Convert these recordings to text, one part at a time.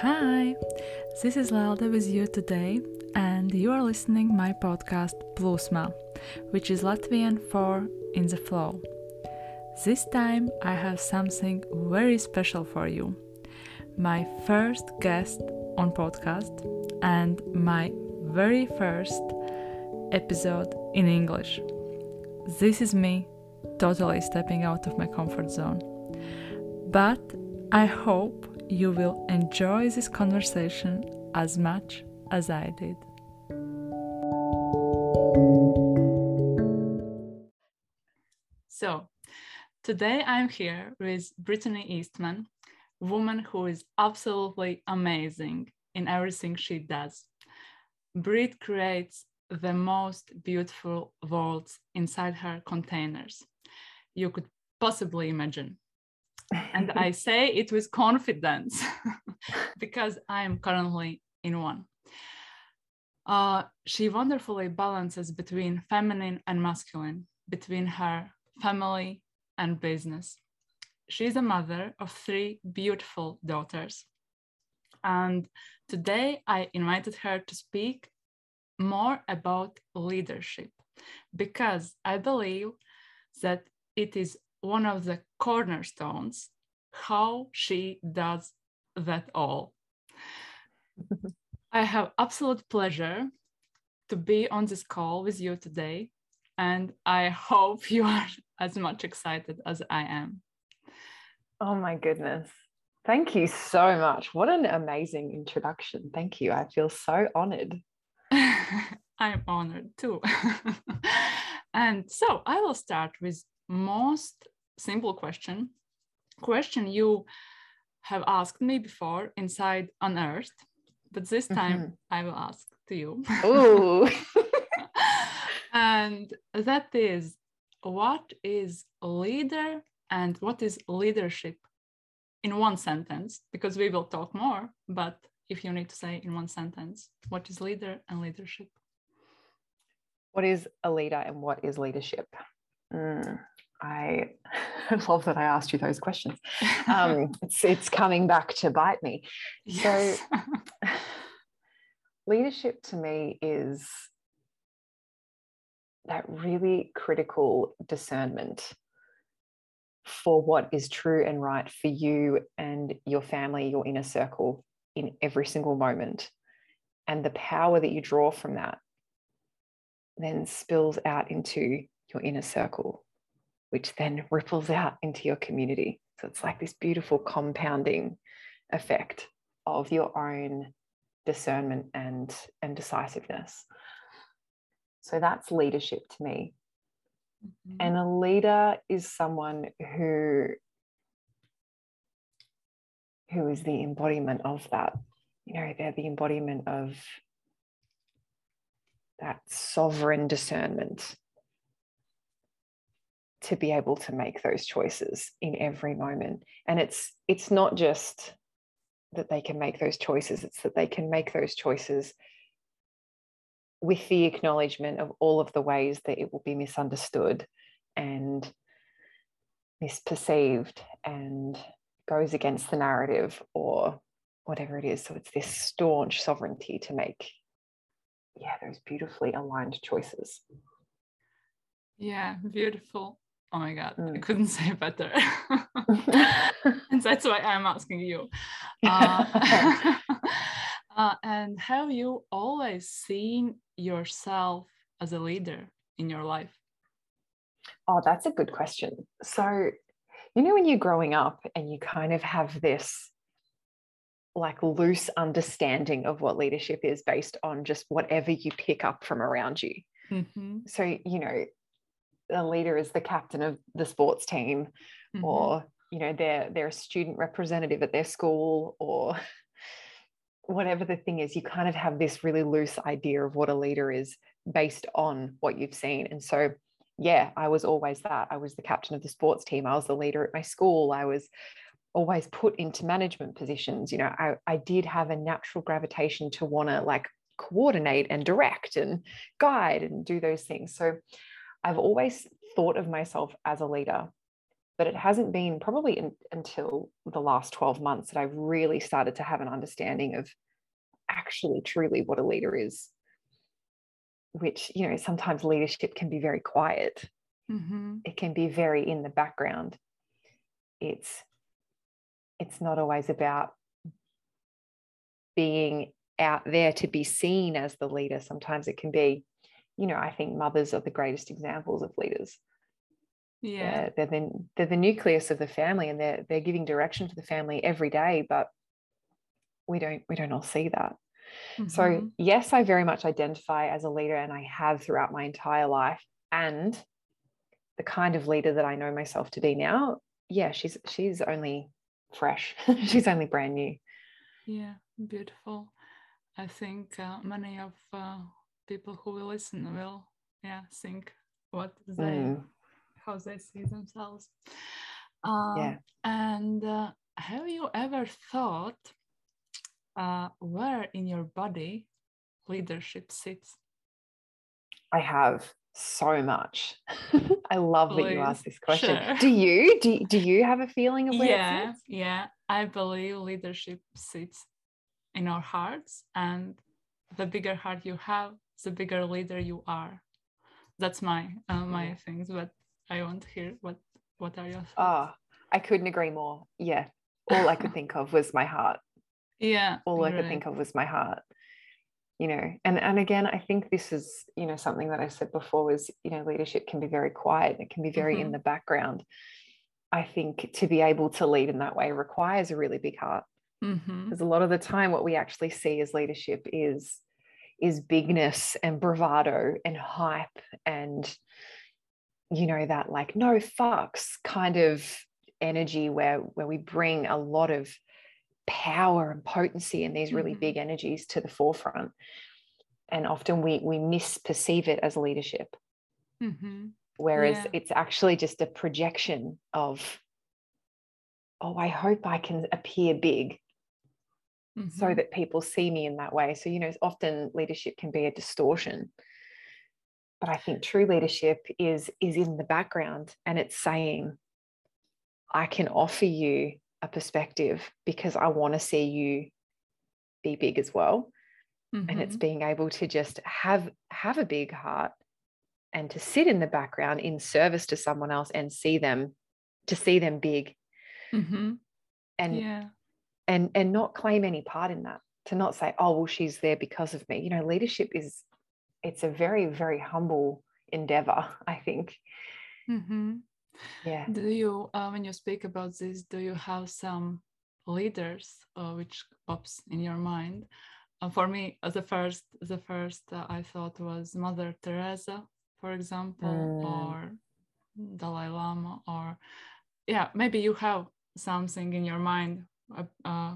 Hi, this is Lelde with you today, and you are listening my podcast Plūsma, which is Latvian for In the Flow. This time I have something very special for you. My first guest on podcast and my very first episode in English. This is me totally stepping out of my comfort zone. But I hope you will enjoy this conversation as much as I did. So, today I'm here with Brittany Eastman, woman who is absolutely amazing in everything she does. Brit creates the most beautiful worlds inside her containers you could possibly imagine and I say it with confidence because I am currently in one. Uh, she wonderfully balances between feminine and masculine, between her family and business. She's a mother of three beautiful daughters. And today I invited her to speak more about leadership because I believe that it is one of the cornerstones how she does that all. I have absolute pleasure to be on this call with you today, and I hope you are as much excited as I am. Oh my goodness. Thank you so much. What an amazing introduction. Thank you. I feel so honored. I'm honored too. and so I will start with most simple question question you have asked me before inside unearthed but this time mm-hmm. i will ask to you Ooh. and that is what is leader and what is leadership in one sentence because we will talk more but if you need to say in one sentence what is leader and leadership what is a leader and what is leadership mm. I love that I asked you those questions. Um, it's it's coming back to bite me. Yes. So, leadership to me is that really critical discernment for what is true and right for you and your family, your inner circle in every single moment. And the power that you draw from that then spills out into your inner circle which then ripples out into your community. So it's like this beautiful compounding effect of your own discernment and, and decisiveness. So that's leadership to me. Mm-hmm. And a leader is someone who who is the embodiment of that. You know, they're the embodiment of that sovereign discernment to be able to make those choices in every moment. And it's it's not just that they can make those choices it's that they can make those choices with the acknowledgement of all of the ways that it will be misunderstood and misperceived and goes against the narrative or whatever it is. So it's this staunch sovereignty to make yeah those beautifully aligned choices. Yeah beautiful oh my god mm. i couldn't say better. And that's why i'm asking you. Uh, uh, and have you always seen yourself as a leader in your life? Oh that's a good question. So you know when you're growing up and you kind of have this like loose understanding of what leadership is based on just whatever you pick up from around you. Mm-hmm. so you know a leader is the captain of the sports team mm-hmm. or you know they're they're a student representative at their school or whatever the thing is you kind of have this really loose idea of what a leader is based on what you've seen. And so yeah i was always that. I was the captain of the sports team. I was the leader at my school. I was always put into management positions. You know i, I did have a natural gravitation to want to like coordinate and direct and guide and do those things. So I've always thought of myself as a leader. but it hasn't been probably in, until the last 12 months that I've really started to have an understanding of actually truly what a leader is which you know sometimes leadership can be very quiet mm-hmm. it can be very in the background it's it's not always about being out there to be seen as the leader sometimes it can be you know i think mothers are the greatest examples of leaders. Yeah. They're, they're, the, they're the nucleus of the family and they're they're giving direction for the family every day but we don't we don't all see that. Mm-hmm. so yes i very much identify as a leader and i have throughout my entire life and the kind of leader that i know myself to be now yeah she's she's only fresh. She's only brand new. Yeah beautiful. I think uh, many of uh, people who will listen will yeah think what they mm. how they see themselves um, yeah and uh, have you ever thought uh, where in your body leadership sits? I have so much. I love Please. that you asked this question. Sure. Do you? Do, do you have a feeling of where yeah, Yeah, I believe leadership sits in our hearts, and the bigger heart you have, the bigger leader you are. That's my uh, my things, but I want to hear what what are your thoughts? Oh, I couldn't agree more. Yeah, all I could think of was my heart yeah all i could think of was my heart you know and and again i think this is you know something that i said before was you know leadership can be very quiet it can be very mm-hmm. in the background i think to be able to lead in that way requires a really big heart mm-hmm. because a lot of the time what we actually see as leadership is is bigness and bravado and hype and you know that like no fucks kind of energy where where we bring a lot of power and potency and these really mm-hmm. big energies to the forefront and often we we misperceive it as leadership mm-hmm. whereas yeah. it's actually just a projection of oh i hope i can appear big mm-hmm. so that people see me in that way so you know often leadership can be a distortion but i think true leadership is is in the background and it's saying i can offer you a perspective because I want to see you be big as well. Mm-hmm. And it's mm-hmm. being able to just have have a big heart and to sit in the background in service to someone else and see them to see them big mm-hmm. and yeah and and not claim any part in that to not say oh well she's there because of me. You know leadership is it's a very very humble endeavor i think. Mm-hmm. Yeah. Do you uh, when you speak about this do you have some leaders uh, which pops in your mind? Uh, for me uh, the first the first uh, i thought was mother teresa for example mm. or dalai lama or yeah maybe you have something in your mind uh,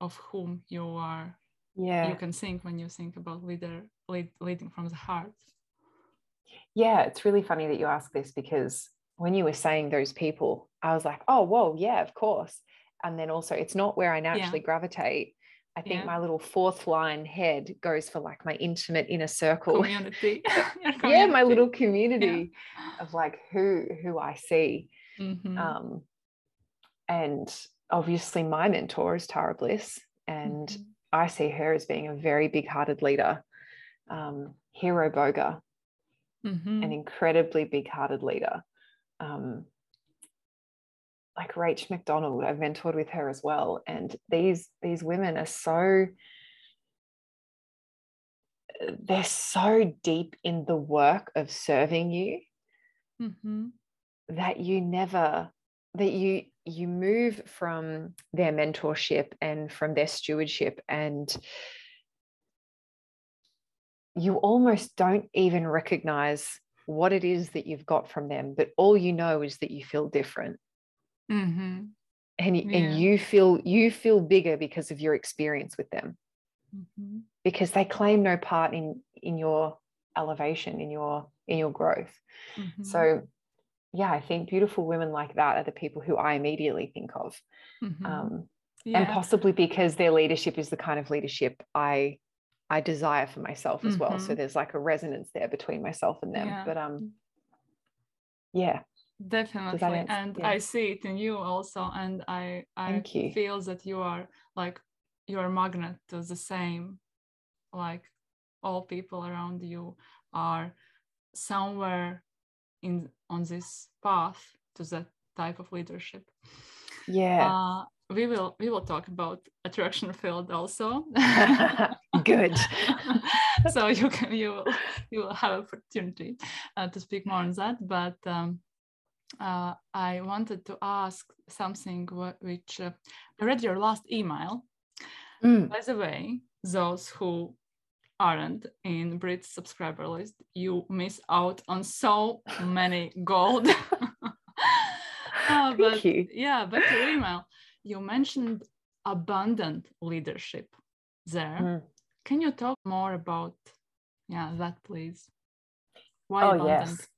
of whom you are yeah you can think when you think about leader lead, leading from the heart yeah it's really funny that you ask this because when you were saying those people, I was like, oh, whoa, yeah, of course. And then also, it's not where I naturally yeah. gravitate. I think yeah. my little fourth line head goes for like my intimate inner circle. Community. community. yeah, my little community yeah. of like who who I see. Mm-hmm. Um, and obviously, my mentor is Tara Bliss, and mm-hmm. I see her as being a very big-hearted leader. Um, Hero Boga, mm-hmm. an incredibly big-hearted leader um, like Rach McDonald, I've mentored with her as well. And these these women are so they're so deep in the work of serving you mm-hmm. that you never that you you move from their mentorship and from their stewardship and you almost don't even recognize what it is that you've got from them, but all you know is that you feel different. Mm-hmm. And, yeah. and you feel you feel bigger because of your experience with them mm-hmm. because they claim no part in in your elevation in your in your growth mm-hmm. so yeah i think beautiful women like that are the people who i immediately think of mm-hmm. um, yeah. and possibly because their leadership is the kind of leadership i I desire for myself as mm-hmm. well. So mm-hmm. there's like a resonance there between myself and them. Yeah. But um yeah. definitely and yeah. i see it in you also and i i feel that you are like you're a magnet to the same like all people around you are somewhere in on this path to that type of leadership. Yeah. Uh, we will we will talk about attraction field also. Good. So you can you will you will have opportunity uh, to speak more on that but um, uh, i wanted to ask something which uh, i read your last email. Mm. by the way those who aren't in Brit's subscriber list, you miss out on so many gold. uh, but you. yeah, back to email. You mentioned abundant leadership there. Mm. Can you talk more about yeah that please? Why oh, abundant? Yes.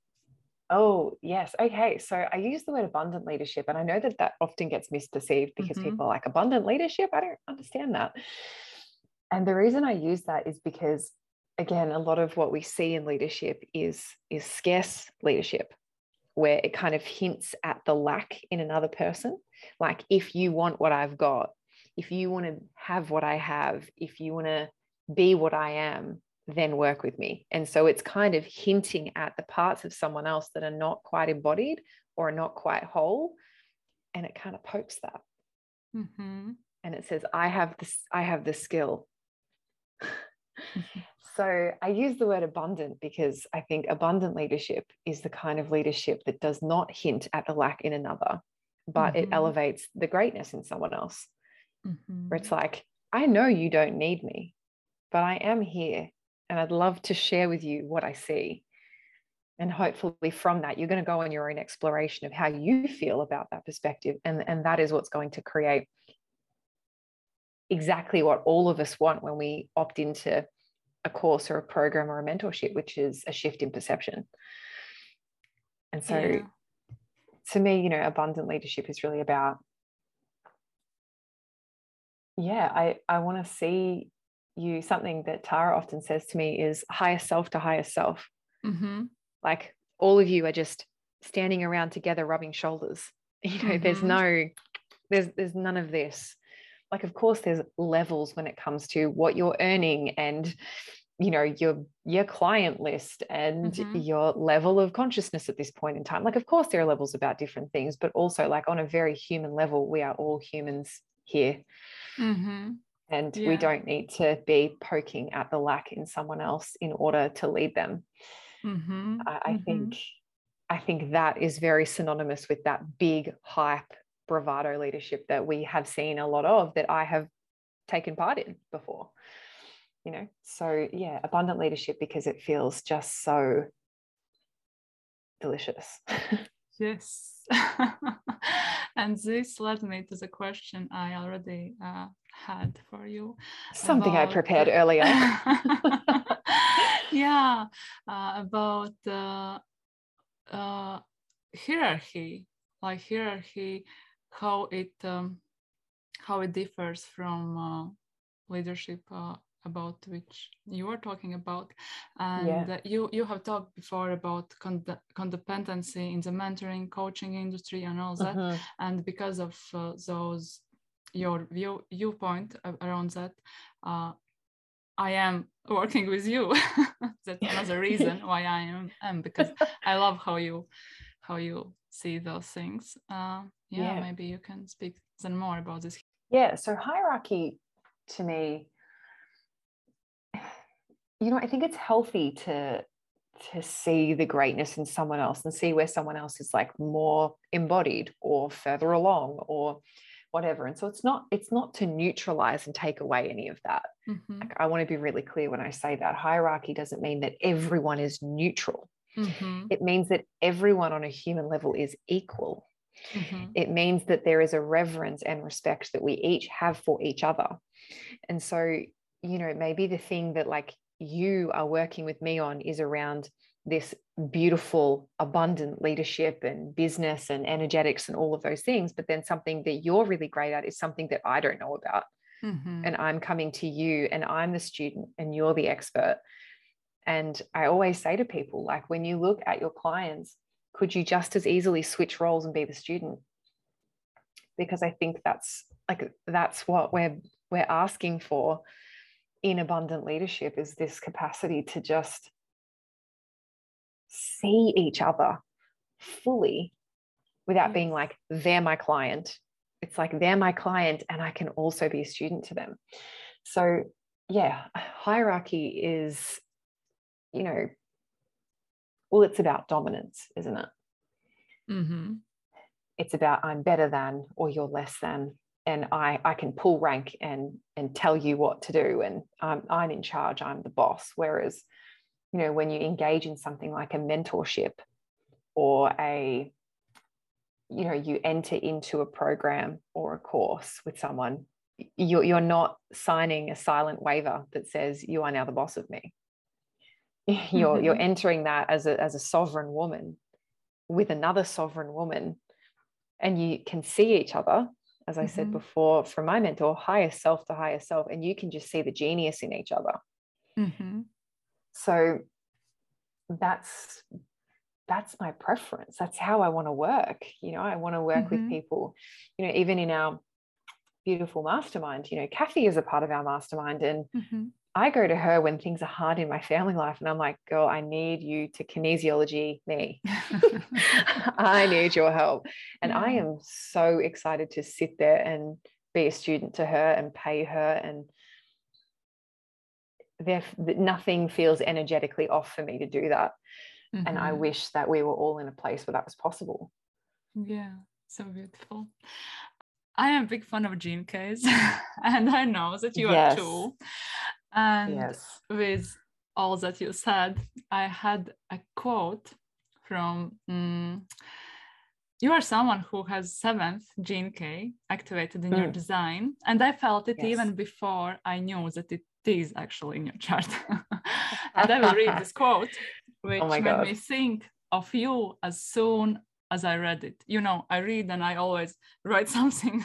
Oh, yes. Okay. So I use the word abundant leadership, and I know that that often gets misperceived because mm-hmm. people are like, abundant leadership? I don't understand that. And the reason I use that is because, again, a lot of what we see in leadership is, is scarce leadership, where it kind of hints at the lack in another person. Like, if you want what I've got, if you want to have what I have, if you want to be what I am, then work with me. And so it's kind of hinting at the parts of someone else that are not quite embodied or are not quite whole. And it kind of pokes that. Mm-hmm. And it says, I have this, I have the skill so I use the word abundant because I think abundant leadership is the kind of leadership that does not hint at the lack in another, but mm-hmm. it elevates the greatness in someone else. Mm-hmm. Where it's like, I know you don't need me, but I am here and I'd love to share with you what I see. And hopefully, from that, you're going to go on your own exploration of how you feel about that perspective. And, and that is what's going to create exactly what all of us want when we opt into a course or a program or a mentorship, which is a shift in perception. And so, yeah. to me, you know, abundant leadership is really about, yeah, I, I want to see you. Something that Tara often says to me is higher self to higher self. Mm-hmm. Like all of you are just standing around together, rubbing shoulders. You know, mm-hmm. there's no, there's there's none of this like of course there's levels when it comes to what you're earning and you know your your client list and mm-hmm. your level of consciousness at this point in time like of course there are levels about different things but also like on a very human level we are all humans here mm-hmm. and yeah. we don't need to be poking at the lack in someone else in order to lead them mm-hmm. I, I think mm-hmm. i think that is very synonymous with that big hype bravado leadership that we have seen a lot of that I have taken part in before. You know, so yeah, abundant leadership because it feels just so delicious. yes. and this led me to the question I already uh, had for you. Something about, I prepared earlier. yeah, uh, about uh, hierarchy, like hierarchy how it um, how it differs from uh, leadership uh, about which you are talking about and yeah. you you have talked before about con- codependency in the mentoring coaching industry and all that uh-huh. and because of uh, those your view viewpoint around that uh, I am working with you. That's another reason why I am, am because I love how you how you see those things. Uh, yeah, yeah, maybe you can speak then more about this. Yeah, so hierarchy to me, you know, I think it's healthy to to see the greatness in someone else and see where someone else is like more embodied or further along or whatever and so it's not it's not to neutralize and take away any of that mm-hmm. like, i want to be really clear when i say that hierarchy doesn't mean that everyone is neutral mm-hmm. it means that everyone on a human level is equal Mm-hmm. It means that there is a reverence and respect that we each have for each other. And so, you know, maybe the thing that like you are working with me on is around this beautiful, abundant leadership and business and energetics and all of those things. But then something that you're really great at is something that I don't know about. Mm-hmm. And I'm coming to you and I'm the student and you're the expert. And I always say to people, like, when you look at your clients, could you just as easily switch roles and be the student? Because I think that's like that's what we're we're asking for in abundant leadership is this capacity to just see each other fully without being like they're my client. It's like they're my client and i can also be a student to them. So yeah hierarchy is you know well it's about dominance isn't it? Mm-hmm. it's about i'm better than or you're less than and i i can pull rank and and tell you what to do and i'm i'm in charge i'm the boss. Whereas you know when you engage in something like a mentorship or a you know you enter into a program or a course with someone you're, you're not signing a silent waiver that says you are now the boss of me you're you're entering that as a as a sovereign woman with another sovereign woman and you can see each other as i mm-hmm. said before from my mentor higher self to higher self and you can just see the genius in each other mm-hmm. so that's that's my preference that's how i want to work you know i want to work with mm-hmm. people you know even in our beautiful mastermind you know kathy is a part of our mastermind and mm-hmm. I go to her when things are hard in my family life and I'm like, girl, I need you to kinesiology me. I need your help. And yeah. I am so excited to sit there and be a student to her and pay her. And there, nothing feels energetically off for me to do that. Mm-hmm. And I mm-hmm. wish that we were all in a place where that was possible. Yeah, so beautiful. I am a big fan of Gene Keys, and I know that you yes. are too. And yes. with all that you said, I had a quote from um, you are someone who has seventh gene Key activated in mm. your design. And I felt it yes. even before I knew that it is actually in your chart. and I will read this quote, which oh made God. me think of you as soon as I read it. You know, I read and I always write something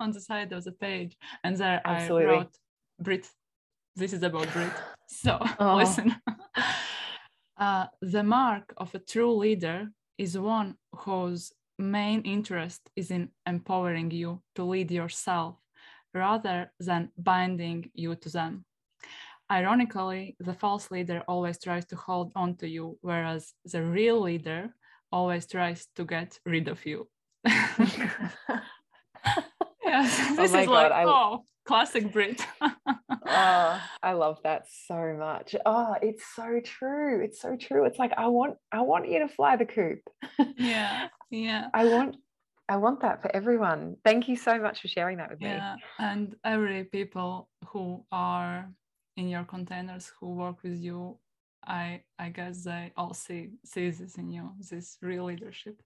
on the side of the page. And there Absolutely. I wrote Brit this is about Brit. So oh. listen. uh, the mark of a true leader is one whose main interest is in empowering you to lead yourself rather than binding you to them. Ironically, the false leader always tries to hold on to you, whereas the real leader always tries to get rid of you. yes, this oh is God, like, I... oh, classic Brit. Oh, I love that so much. Oh, it's so true. It's so true. It's like I want I want you to fly the coop. Yeah. Yeah. I want I want that for everyone. Thank you so much for sharing that with yeah. me. Yeah. And every people who are in your containers who work with you, I I guess they all see see this in you, this real leadership.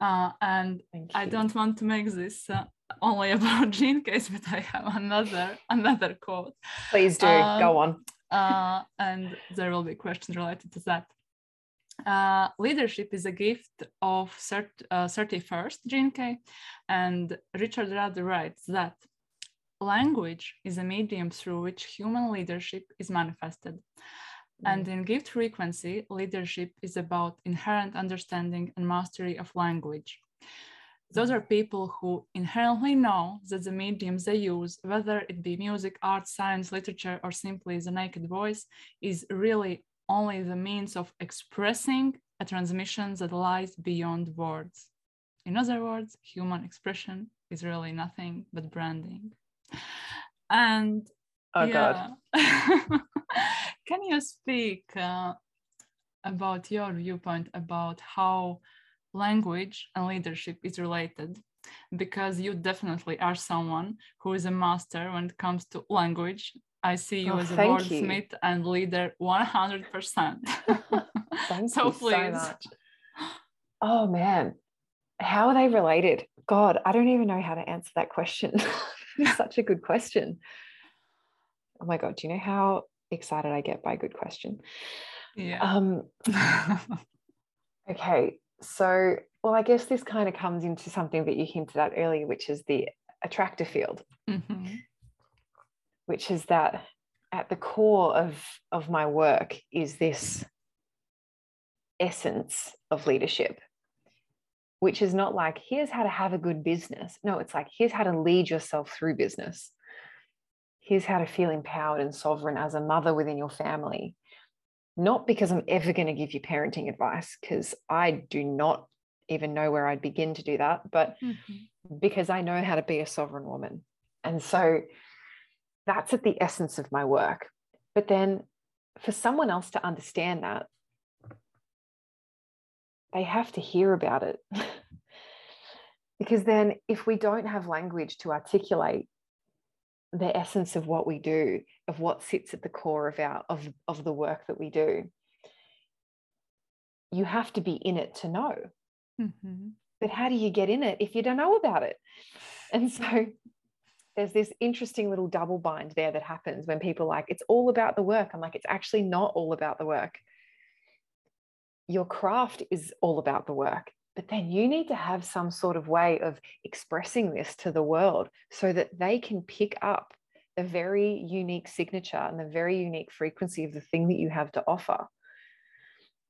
Uh, and I don't want to make this uh, only about Gene Keys, but I have another another quote. Please do um, go on. uh, and there will be questions related to that. Uh, leadership is a gift of cert, uh, 31st Gene Key, and Richard Rudd writes that language is a medium through which human leadership is manifested. And mm. in gift frequency, leadership is about inherent understanding and mastery of language those are people who inherently know that the mediums they use, whether it be music, art, science, literature, or simply the naked voice, is really only the means of expressing a transmission that lies beyond words. In other words, human expression is really nothing but branding. And oh yeah. god, can you speak uh, about your viewpoint about how language and leadership is related because you definitely are someone who is a master when it comes to language. I see you oh, as a wordsmith and leader 100%. thank so you please. so much. Oh man, how are they related? God, I don't even know how to answer that question. such a good question. Oh my God, do you know how excited I get by a good question? Yeah. Um, okay, so, well, I guess this kind of comes into something that you hinted at earlier, which is the attractor field, mm-hmm. which is that at the core of, of my work is this essence of leadership which is not like, here's how to have a good business. No, it's like, here's how to lead yourself through business. Here's how to feel empowered and sovereign as a mother within your family. Not because I'm ever going to give you parenting advice, because I do not even know where I'd begin to do that, but mm-hmm. because I know how to be a sovereign woman. And so that's at the essence of my work. But then for someone else to understand that, they have to hear about it. because then, if we don't have language to articulate the essence of what we do, of what sits at the core of our of, of the work that we do, you have to be in it to know. Mm-hmm. But how do you get in it if you don't know about it? And so there's this interesting little double bind there that happens when people like it's all about the work. I'm like, it's actually not all about the work your craft is all about the work but then you need to have some sort of way of expressing this to the world so that they can pick up the very unique signature and the very unique frequency of the thing that you have to offer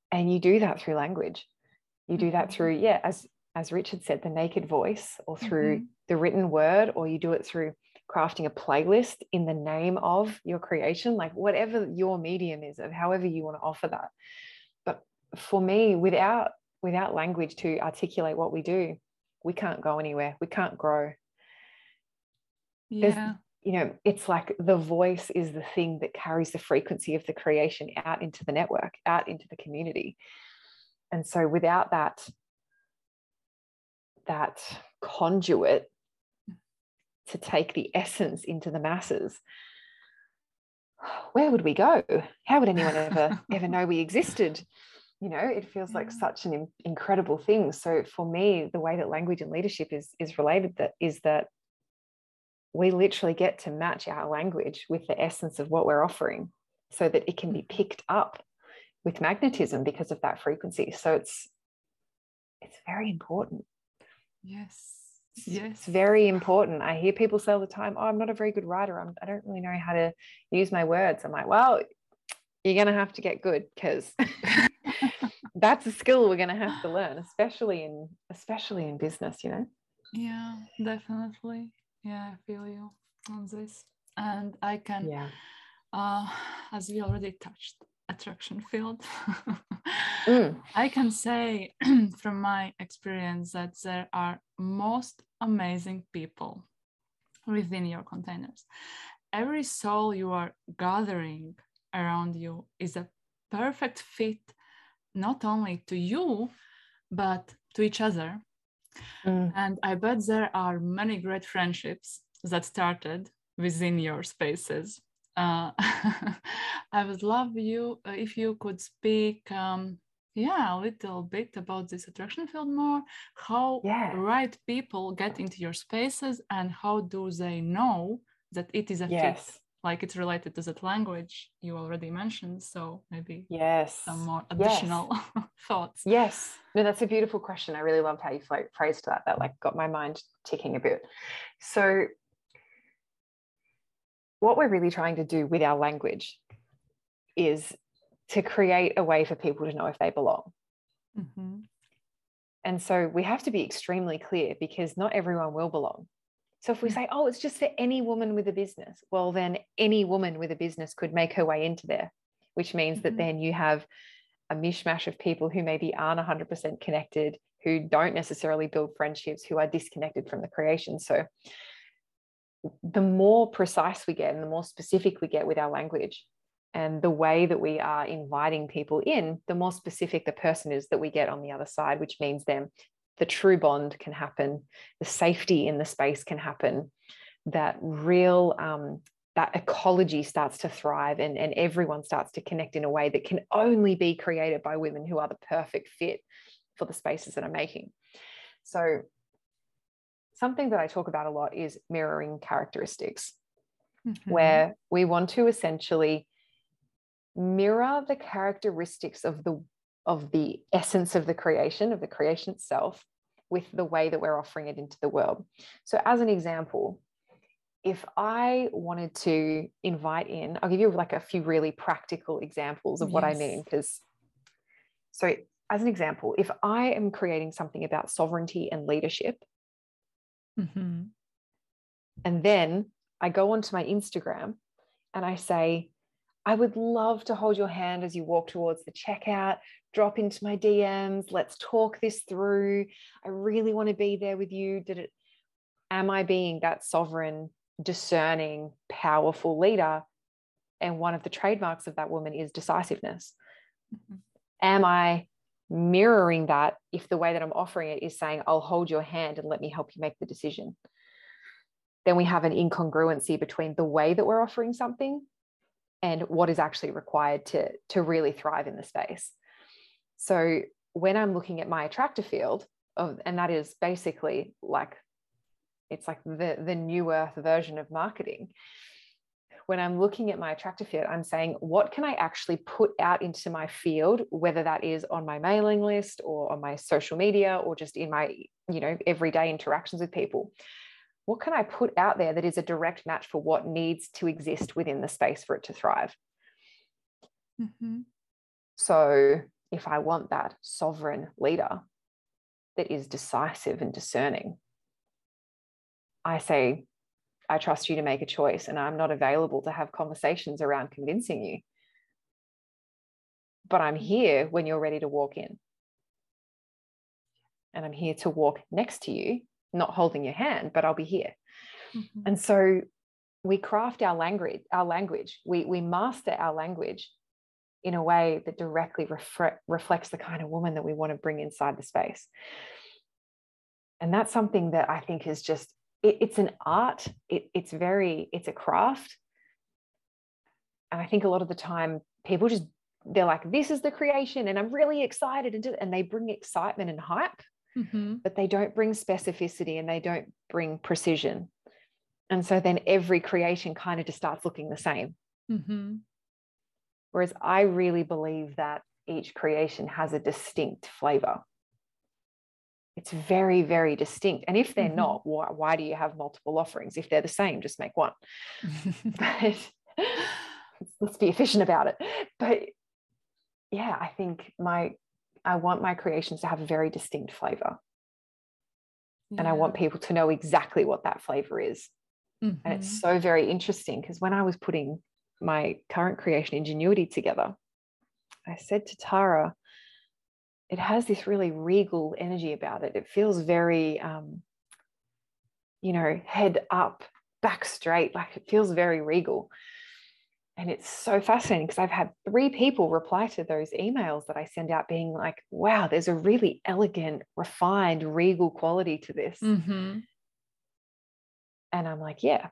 and you do that through language you do that through mm-hmm. yeah as as richard said the naked voice or through mm-hmm. the written word or you do it through crafting a playlist in the name of your creation like whatever your medium is of however you want to offer that But for me, without without language to articulate what we do, we can't go anywhere. We can't grow. Yeah. There's, you know, it's like the voice is the thing that carries the frequency of the creation out into the network, out into the community. And so without that, that conduit to take the essence into the masses, where would we go? How would anyone ever ever know we existed? You know it feels like such an incredible thing. So for me the way that language and leadership is is related that is that we literally get to match our language with the essence of what we're offering so that it can be mm-hmm. picked up with magnetism because of that frequency. So it's it's very important. Yes. Yes it's very important. I hear people say all the time oh i'm not a very good writer. I'm, i don't really know how to use my words. I'm like well you're going to have to get good because that's a skill we're going to have to learn especially in especially in business you know? Yeah definitely. Yeah i feel you on this. And i can yeah. uh as we already touched attraction field. Mm. i can say from my experience that there are most amazing people within your containers. Every soul you are gathering around you is a perfect fit not only to you but to each other mm. and i bet there are many great friendships that started within your spaces uh, i would love you uh, if you could speak um, yeah a little bit about this attraction field more how yeah. right people get into your spaces and how do they know that it is a yes. fit like it's related to that language you already mentioned so maybe yes. some more additional yes. thoughts. Yes. No that's a beautiful question. I really loved how you phrased that. That like got my mind ticking a bit. So what we're really trying to do with our language is to create a way for people to know if they belong. Mm-hmm. and so we have to be extremely clear because not everyone will belong so if we mm. say, oh, it's just for any woman with a business, well, then any woman with a business could make her way into there, which means mm-hmm. that then you have a mishmash of people who maybe aren't 100% connected, who don't necessarily build friendships, who are disconnected from the creation. So the more precise we get and the more specific we get with our language and the way that we are inviting people in, the more specific the person is that we get on the other side, which means then the true bond can happen, the safety in the space can happen, that real um, that ecology starts to thrive and, and everyone starts to connect in a way that can only be created by women who are the perfect fit for the spaces that I'm making. So something that I talk about a lot is mirroring characteristics, mm-hmm. where we want to essentially mirror the characteristics of the of the essence of the creation of the creation itself with the way that we're offering it into the world. So, as an example, if I wanted to invite in, I'll give you like a few really practical examples of what I mean. Because, so as an example, if I am creating something about sovereignty and leadership, Mm-hmm. and then I go onto my Instagram and I say, I would love to hold your hand as you walk towards the checkout, drop into my DMs, let's talk this through. I really want to be there with you. Did it am I being that sovereign, discerning, powerful leader? And one of the trademarks of that woman is decisiveness. Mhm. Am I mirroring that if the way that I'm offering it is saying, I'll hold your hand and let me help you make the decision? Then we have an incongruency between the way that we're offering something and what is actually required to, to really thrive in the space. So when I'm looking at my attractor field, of, and that is basically like it's like the, the new earth version of marketing. When I'm looking at my attractor field, I'm saying, what can I actually put out into my field, whether that is on my mailing list or on my social media or just in my, you know, everyday interactions with people? What can I put out there that is a direct match for what needs to exist within the space for it to thrive? Mhm. So if I want that sovereign leader that is decisive and discerning, I say, I trust you to make a choice, and I'm not available to have conversations around convincing you. But I'm here when you're ready to walk in. And I'm here to walk next to you, not holding your hand, but I'll be here. Mhm. And so we craft our language, our language. We, we master our language in a way that directly refre- reflects the kind of woman that we want to bring inside the space. And that's something that I think is just, it, it's an art. It, it's very, it's a craft. And I think a lot of the time people just, they're like, this is the creation and I'm really excited. And, and they bring excitement and hype Mhm. but they don't bring specificity and they don't bring precision. And so then every creation kind of just starts looking the same. Mhm. Whereas I really believe that each creation has a distinct flavor. It's very, very distinct. And if they're Mhm. not, why, why do you have multiple offerings? If they're the same, just make one. But let's be efficient about it. But yeah, I think my I want my creations to have a very distinct flavor. and I want people to know exactly what that flavor is. And Mhm. it's so very interesting because when I was putting my current creation ingenuity together, I said to Tara, it has this really regal energy about it. It feels very, um, you know, head up, back straight, like it feels very regal. And it's so fascinating because I've had three people reply to those emails that I send out being like, wow, there's a really elegant, refined, regal quality to this. Mhm. And I'm like, yeah,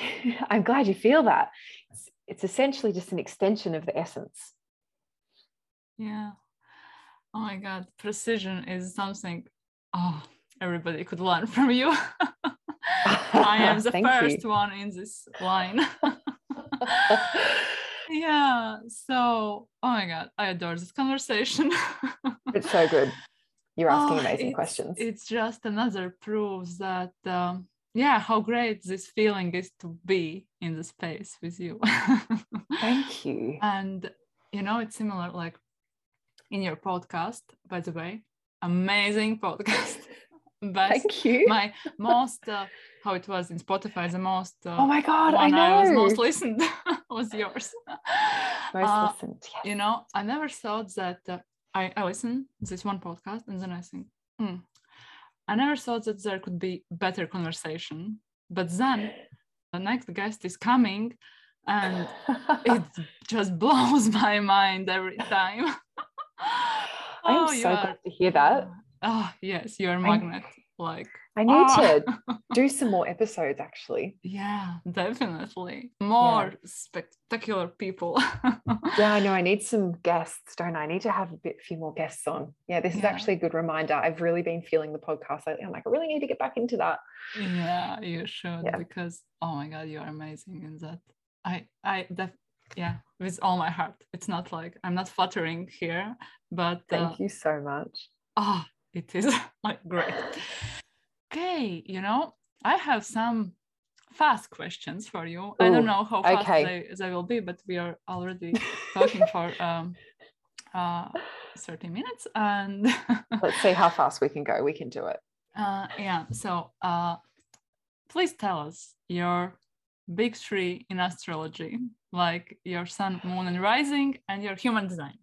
I'm glad you feel that. It's, it's essentially just an extension of the essence. Yeah. Oh my God, precision is something. Oh, everybody could learn from you. I am the first you. one in this line. yeah. So, oh my God, I adore this conversation. it's so good. You're asking Oh, amazing it's- questions. It's just another proof that, um, yeah, how great this feeling is to be in the space with you. Thank you. and you know, it's similar like in your podcast, by the way, amazing podcast. Best, Thank you. my most, uh, how it was in Spotify, the most uh, oh my God, I know I, was most listened was yours. Most Uh, listened. Yes. you know, I never thought that uh, I, I listen this one podcast and then I think, hmm, I never thought that there could be better conversation. But then the next guest is coming and it just blows my mind every time. I am Oh, so glad to hear that. Oh, yes, you're a magnet. Like, I need Ah. to do some more episodes actually. yeah, definitely. More spectacular people. Yeah, I know. I need some guests, don't I? I need to have a bit few more guests on. Yeah, this is actually a good reminder. I've really been feeling the podcast lately. I'm like, I really need to get back into that. yeah, you should Yeah. because oh my god, you are amazing in that. I I def- yeah, with all my heart. It's not like I'm not flattering here, but Thank uh, you so much. oh, it is like great. Okay, you know, I have some fast questions for you. I don't know how fast okay. they, they will be, but we are already talking for um uh 30 minutes and let's see how fast we can go. We can do it. Uh, yeah. So uh, please tell us your big three in astrology, like your sun, moon, and rising, and your human design.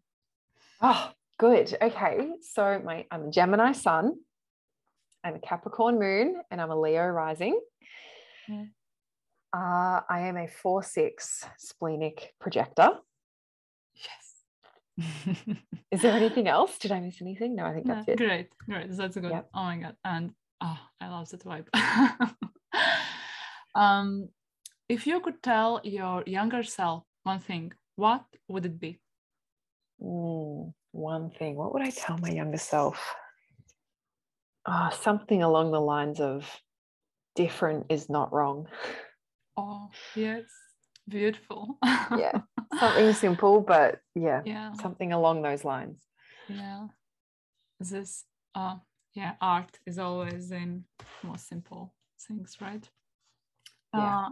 Oh, good. Okay. So my I'm a Gemini sun, I'm a Capricorn moon, and I'm a Leo rising. Yeah. Uh, I am a four six splenic projector. Yes. Is there anything else? Did I miss anything? No, I think that's no, it. Great, great. That's a good. Yep. Oh my god! And oh, I love that vibe. um, if you could tell your younger self one thing, what would it be? Mm, one thing. What would I tell my younger self? Oh, something along the lines of different is not wrong. Oh, yes. Beautiful. yeah. Something simple, but yeah, yeah. Something along those lines. Yeah. This uh yeah, art is always in more simple things, right? Yeah.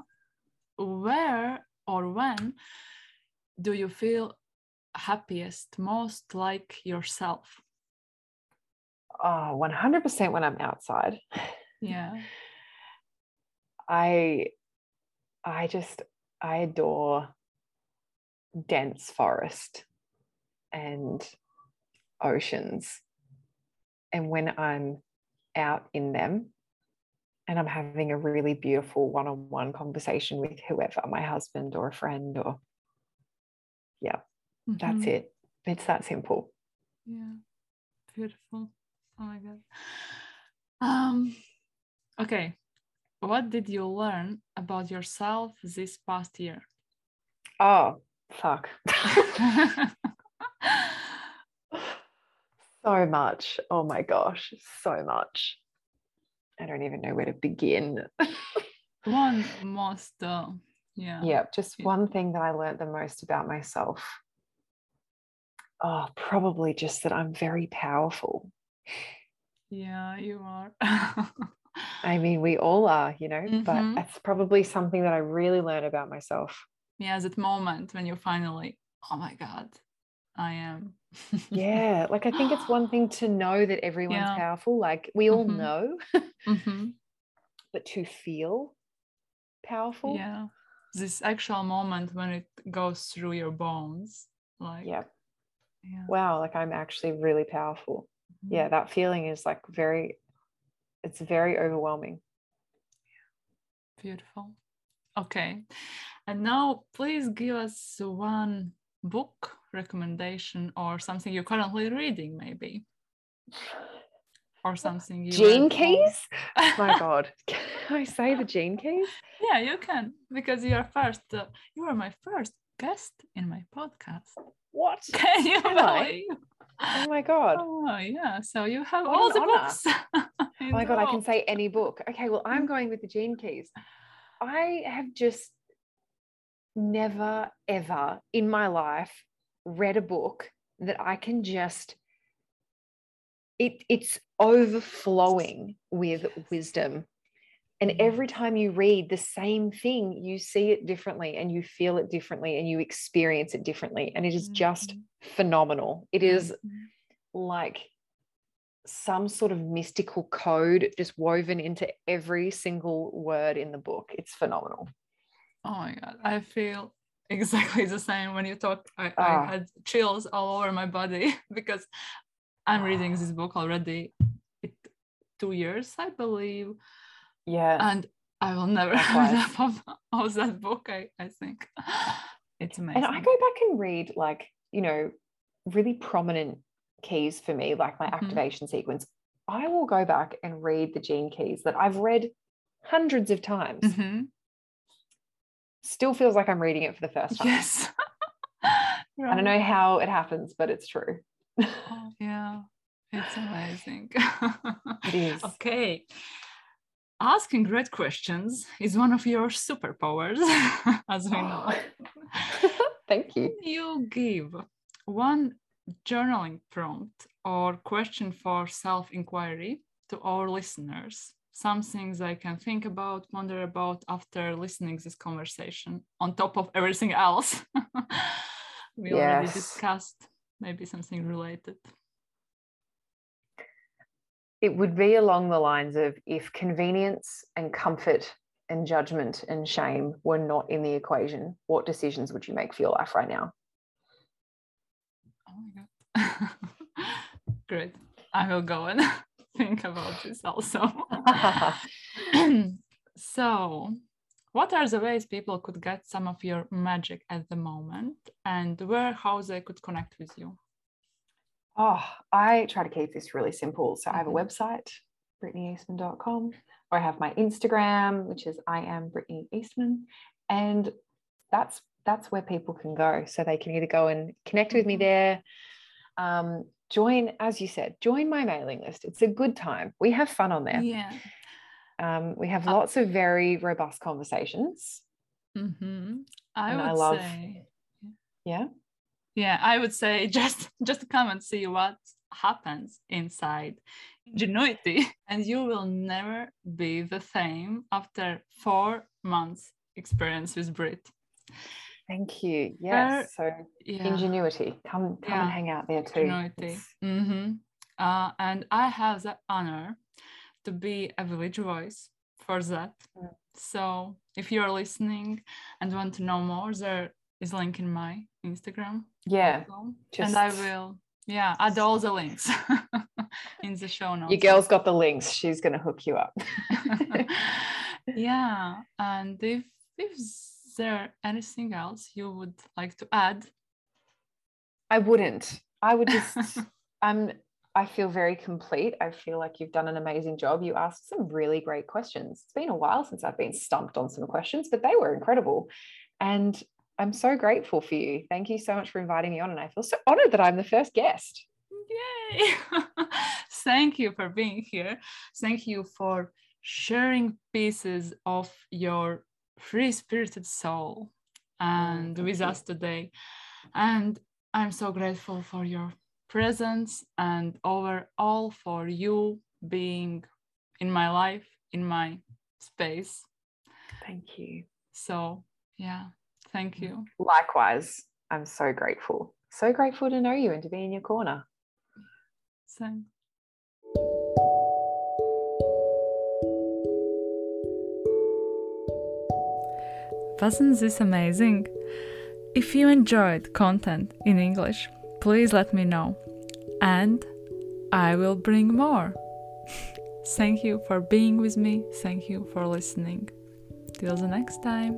Uh, where or when do you feel happiest, most like yourself? Ah, oh, 100% when I'm outside. Yeah. I I just I adore dense forest and oceans. And when I'm out in them and I'm having a really beautiful one on one conversation with whoever, my husband or a friend, or yeah, mm-hmm. that's it. It's that simple. Yeah, beautiful. Oh my God. Um, okay, what did you learn about yourself this past year? Oh, fuck. so much. Oh my gosh, so much. I don't even know where to begin. one most, uh, yeah. Yeah, just one thing that I learned the most about myself. Oh, probably just that I'm very powerful. Yeah, you are. I mean, we all are, you know, mm-hmm. but that's probably something that I really learned about myself. Yeah, that moment when you finally, oh my God, I am. yeah, like I think it's one thing to know that everyone's yeah. powerful, like we all mm-hmm. know, mm-hmm. but to feel powerful. Yeah, this actual moment when it goes through your bones, like, yeah. Yeah. Wow, like I'm actually really powerful. Yeah, mm-hmm. that feeling is like very it's very overwhelming. Beautiful. Okay. And now please give us one book recommendation or something you're currently reading, maybe. Or something you Gene Keys? oh my god. Can I say the Gene Keys? Yeah, you can because you are first. Uh, you are my first guest in my podcast. What? Can you believe? Oh my god. Oh yeah. So you have what all the honor. books. oh my god, I can say any book. Okay, well, I'm going with the Gene Keys. I have just never ever in my life read a book that I can just it it's overflowing with wisdom and every time you read the same thing, you see it differently and you feel it differently and you experience it differently. And it is just mm-hmm. phenomenal. It is mm-hmm. like some sort of mystical code just woven into every single word in the book. It's phenomenal. Oh my God. I feel exactly the same when you talk. I, I ah. had chills all over my body because I'm reading this book already. It, two years, I believe yeah. And I will never have enough of, of that book, I, I think. It's amazing. And I go back and read like, you know, really prominent keys for me, like my mm-hmm. activation sequence. I will go back and read the gene keys that I've read hundreds of times. Mm-hmm. Still feels like I'm reading it for the first time. Yes. right. I don't know how it happens, but it's true. oh, yeah. It's amazing. it is. Okay asking great questions is one of your superpowers, as we know. Thank you. Can you give one journaling prompt or question for self inquiry to our listeners? Some things I can think about, wonder about after listening this conversation, on top of everything else we yes. already discussed. maybe something related. It would be along the lines of if convenience and comfort and judgment and shame were not in the equation, what decisions would you make for your life right now? Oh my God. Great. I will go and think about this also. so, what are the ways people could get some of your magic at the moment and where how they could connect with you? Oh, I try to keep this really simple. So I have a Mhm. website, brittanyEastman.com, or I have my Instagram, which is I am Brittany Eastman. And that's that's where people can go. So they can either go and connect with me Mhm. there. Um, join, as you said, join my mailing list. It's a good time. We have fun on there. Yeah. Um, we have Uh, lots of very robust conversations. hmm I And would I love- say, Yeah. Yeah, I would say just just come and see what happens inside ingenuity, and you will never be the same after four months experience with Brit. Thank you. Yes. So Yeah. ingenuity. Come come and hang out there too. Ingenuity. It's- hmm Uh, and I have the honor to be a village voice for that. Mm. So if you're listening and want to know more, there is a link in my Instagram. Yeah. also. and I will, yeah, add all the links in the show notes. Your girl's got the links. She's going to hook you up. yeah, and if if there anything else you would like to add, I wouldn't. I would just, I'm, I feel very complete. I feel like you've done an amazing job. You asked some really great questions. It's been a while since I've been stumped on some questions, but they were incredible. And I'm so grateful for you. Thank you so much for inviting me on. And I feel so honored that I'm the first guest. Yay! Thank you for being here. Thank you for sharing pieces of your free spirited soul and with us today. And I'm so grateful for your presence and overall for you being in my life, in my space. Thank you. So, yeah, thank you. Likewise, I'm so grateful. So grateful to know you and to be in your corner. Thanks. Wasn't this amazing? If you enjoyed content in English, please let me know and I will bring more. Thank you for being with me. Thank you for listening. Till the next time.